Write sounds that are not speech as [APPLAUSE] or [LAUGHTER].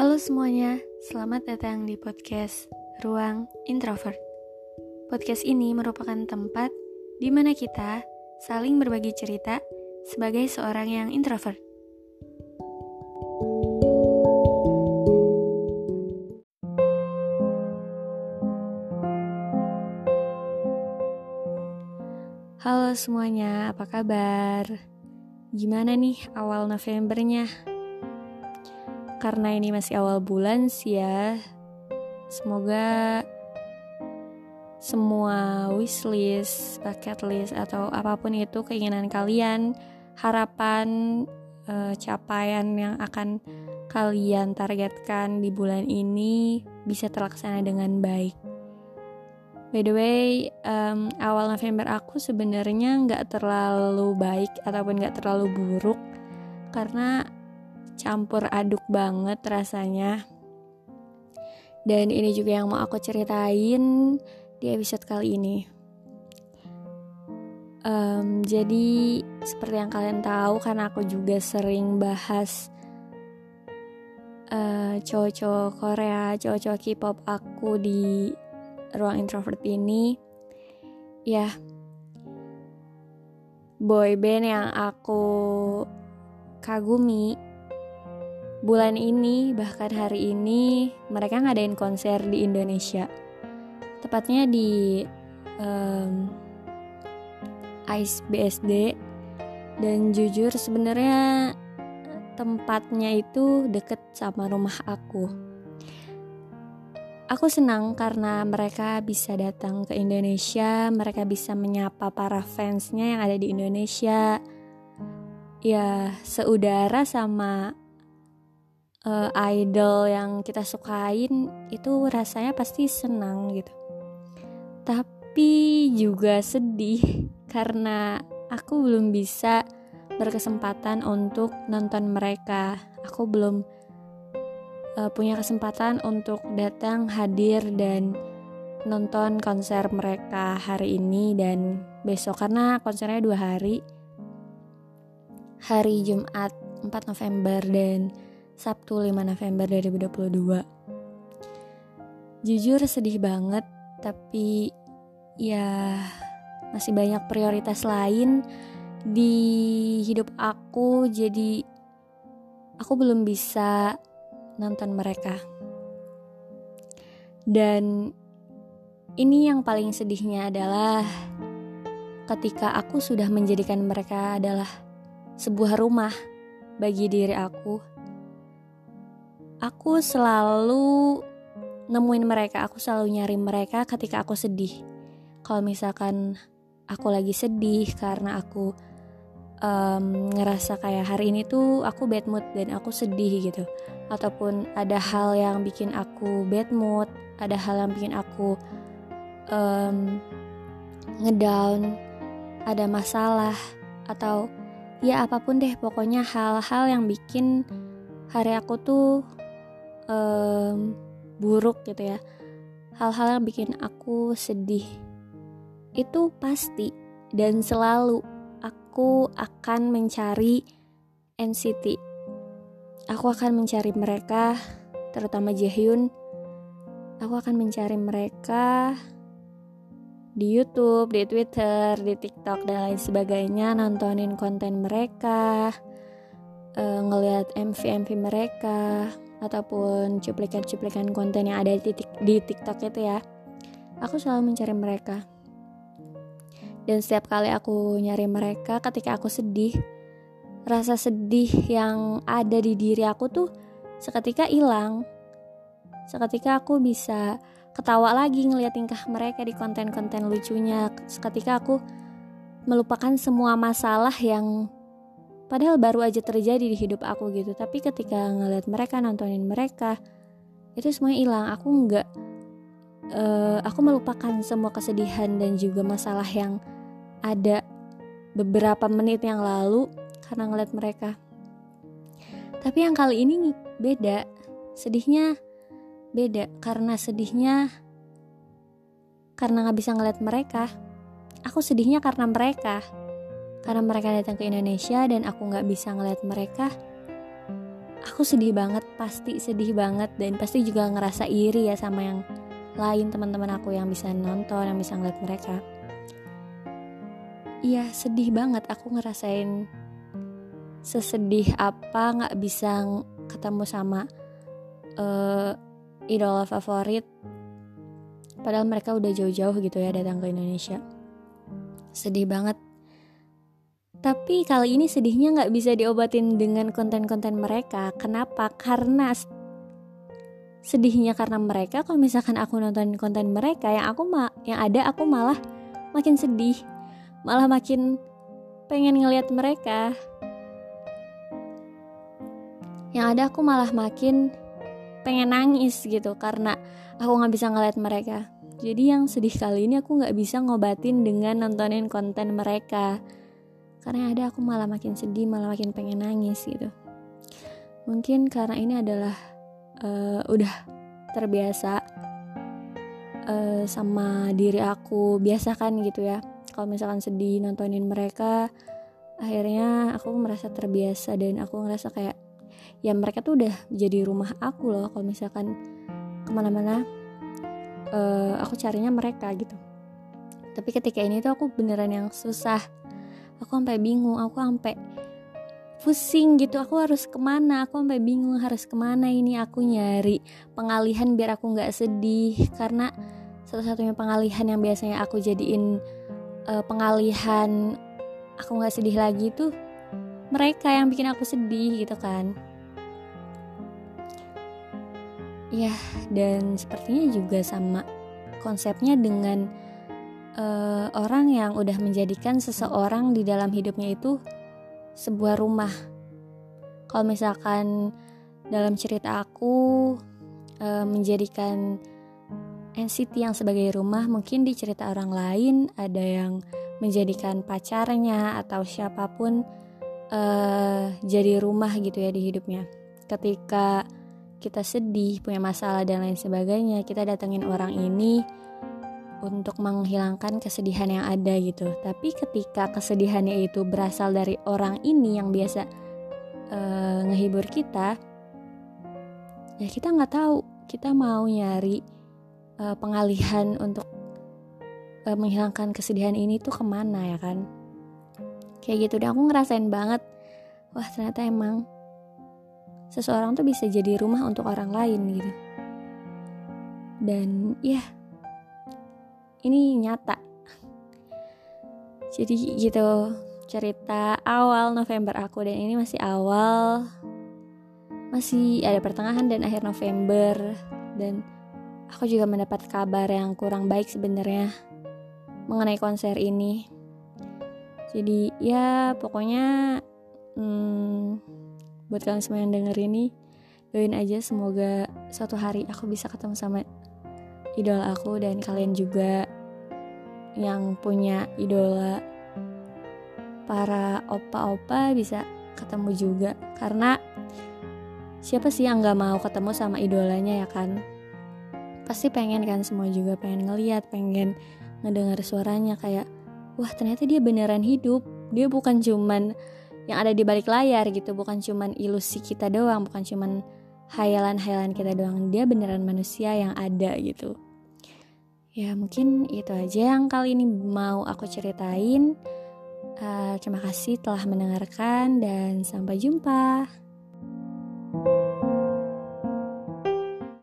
Halo semuanya, selamat datang di podcast Ruang Introvert. Podcast ini merupakan tempat di mana kita saling berbagi cerita sebagai seorang yang introvert. Halo semuanya, apa kabar? Gimana nih awal Novembernya? Karena ini masih awal bulan sih ya. Semoga semua wishlist, bucket list atau apa pun itu keinginan kalian, harapan, uh, capaian yang akan kalian targetkan di bulan ini bisa terlaksana dengan baik. By the way, um, awal November aku sebenarnya nggak terlalu baik ataupun nggak terlalu buruk karena campur aduk banget rasanya. Dan ini juga yang mau aku ceritain di episode kali ini. Um, jadi seperti yang kalian tahu karena aku juga sering bahas uh, Korea, cowok-cowok K-pop aku di ruang introvert ini ya boy band yang aku kagumi bulan ini bahkan hari ini mereka ngadain konser di Indonesia. Tepatnya di um, Ice BSD dan jujur sebenarnya tempatnya itu deket sama rumah aku. Aku senang karena mereka bisa datang ke Indonesia, mereka bisa menyapa para fansnya yang ada di Indonesia. Ya, seudara sama uh, idol yang kita sukain itu rasanya pasti senang gitu. Tapi juga sedih [LAUGHS] karena aku belum bisa berkesempatan untuk nonton mereka. Aku belum uh, punya kesempatan untuk datang hadir dan nonton konser mereka hari ini dan besok karena konsernya dua hari hari Jumat 4 November dan Sabtu 5 November 2022 jujur sedih banget tapi ya masih banyak prioritas lain di hidup aku jadi aku belum bisa nonton mereka. Dan ini yang paling sedihnya adalah ketika aku sudah menjadikan mereka adalah sebuah rumah bagi diri aku. Aku selalu nemuin mereka, aku selalu nyari mereka ketika aku sedih. Kalau misalkan aku lagi sedih karena aku um, ngerasa kayak hari ini tuh aku bad mood dan aku sedih gitu ataupun ada hal yang bikin aku bad mood ada hal yang bikin aku um, ngedown ada masalah atau ya apa pun deh pokoknya hal-hal yang bikin hari aku tuh um, buruk gitu ya hal-hal yang bikin aku sedih itu pasti dan selalu aku akan mencari NCT. Aku akan mencari mereka, terutama Jaehyun. Aku akan mencari mereka di YouTube, di Twitter, di TikTok dan lain sebagainya, nontonin konten mereka, uh, ngelihat MV-MV mereka, ataupun cuplikan-cuplikan konten yang ada di, di TikTok itu ya. Aku selalu mencari mereka dan setiap kali aku nyari mereka ketika aku sedih, rasa sedih yang ada di diri aku tuh seketika hilang. Seketika aku bisa ketawa lagi ngeliat tingkah mereka di konten-konten lucunya. Seketika aku melupakan semua masalah yang padahal baru aja terjadi di hidup aku gitu. Tapi ketika ngeliat mereka nontonin mereka, itu semuanya hilang. Aku nggak uh, aku melupakan semua kesedihan dan juga masalah yang ada beberapa menit yang lalu karena ngeliat mereka. Tapi yang kali ini beda, sedihnya beda karena sedihnya karena nggak bisa ngeliat mereka. Aku sedihnya karena mereka, karena mereka datang ke Indonesia dan aku nggak bisa ngeliat mereka. Aku sedih banget pasti sedih banget dan pasti juga ngerasa iri ya sama yang lain teman-teman aku yang bisa nonton yang bisa ngeliat mereka. Iya sedih banget. Aku ngerasain sesedih apa nggak bisa ketemu sama uh, idola favorit. Padahal mereka udah jauh-jauh gitu ya datang ke Indonesia. Sedih banget tapi kali ini sedihnya nggak bisa diobatin dengan konten-konten mereka. Kenapa? Karena sedihnya karena mereka. Kalau misalkan aku nonton konten mereka yang aku ma yang ada aku malah makin sedih. Malah makin pengen ngelihat mereka. Yang ada aku malah makin pengen nangis gitu karena aku nggak bisa ngeliat mereka. Jadi yang sedih kali ini aku nggak bisa ngobatin dengan nontonin konten mereka karena ada aku malah makin sedih malah makin pengen nangis gitu. Mungkin karena ini adalah uh, udah terbiasa uh, sama diri aku biasa kan gitu ya. Kalau misalkan sedih nontonin mereka akhirnya aku merasa terbiasa dan aku ngerasa kayak ya mereka tuh udah jadi rumah aku loh. Kalau misalkan ke mana-mana uh, aku carinya mereka gitu. Tapi ketika ini tuh aku beneran yang susah aku sampai bingung aku sampai pusing gitu. Aku harus ke mana? Aku sampai bingung harus ke mana ini? Aku nyari pengalihan biar aku nggak sedih. Karena satu-satunya pengalihan yang biasanya aku jadiin uh, pengalihan aku nggak sedih lagi tuh mereka yang bikin aku sedih gitu kan. Ya, dan sepertinya juga sama konsepnya dengan uh, orang yang udah menjadikan seseorang di dalam hidupnya itu sebuah rumah. Kalau misalkan dalam cerita aku uh, menjadikan NCT yang sebagai rumah, mungkin di cerita orang lain ada yang menjadikan pacarnya atau siapa pun uh, jadi rumah gitu ya di hidupnya. Ketika kita sedih, punya masalah dan lain sebagainya, kita datengin orang ini untuk menghilangkan kesedihan yang ada gitu. Tapi ketika kesedihannya itu berasal dari orang ini yang biasa uh, ngehibur kita, ya kita nggak tahu kita mau nyari uh, pengalihan untuk uh, menghilangkan kesedihan ini tuh ke mana ya kan? Kayak gitu dan aku ngerasain banget, wah ternyata emang seseorang tuh bisa jadi rumah untuk orang lain gitu dan ya ini nyata. Jadi gitu cerita awal November aku dan ini masih awal. Masih ada pertengahan dan akhir November. Dan aku juga mendapat kabar yang kurang baik sebenarnya mengenai konser ini. Jadi ya pokoknya hmm, buat kalian semua yang denger ini doain aja semoga suatu hari aku bisa ketemu sama idola aku dan kalian juga yang punya idola para opa-opa bisa ketemu juga. Karena siapa sih yang nggak mau ketemu sama idolanya ya kan? Pasti pengen kan semua juga pengen ngeliat pengen ngedengar suaranya kayak wah ternyata dia beneran hidup. Dia bukan cuman yang ada di balik layar gitu bukan cuman ilusi kita doang bukan cuman hayalan-hayalan kita doang. Dia beneran manusia yang ada gitu. Ya mungkin itu aja yang kali ini mau aku ceritain. Uh, terima kasih telah mendengarkan dan sampai jumpa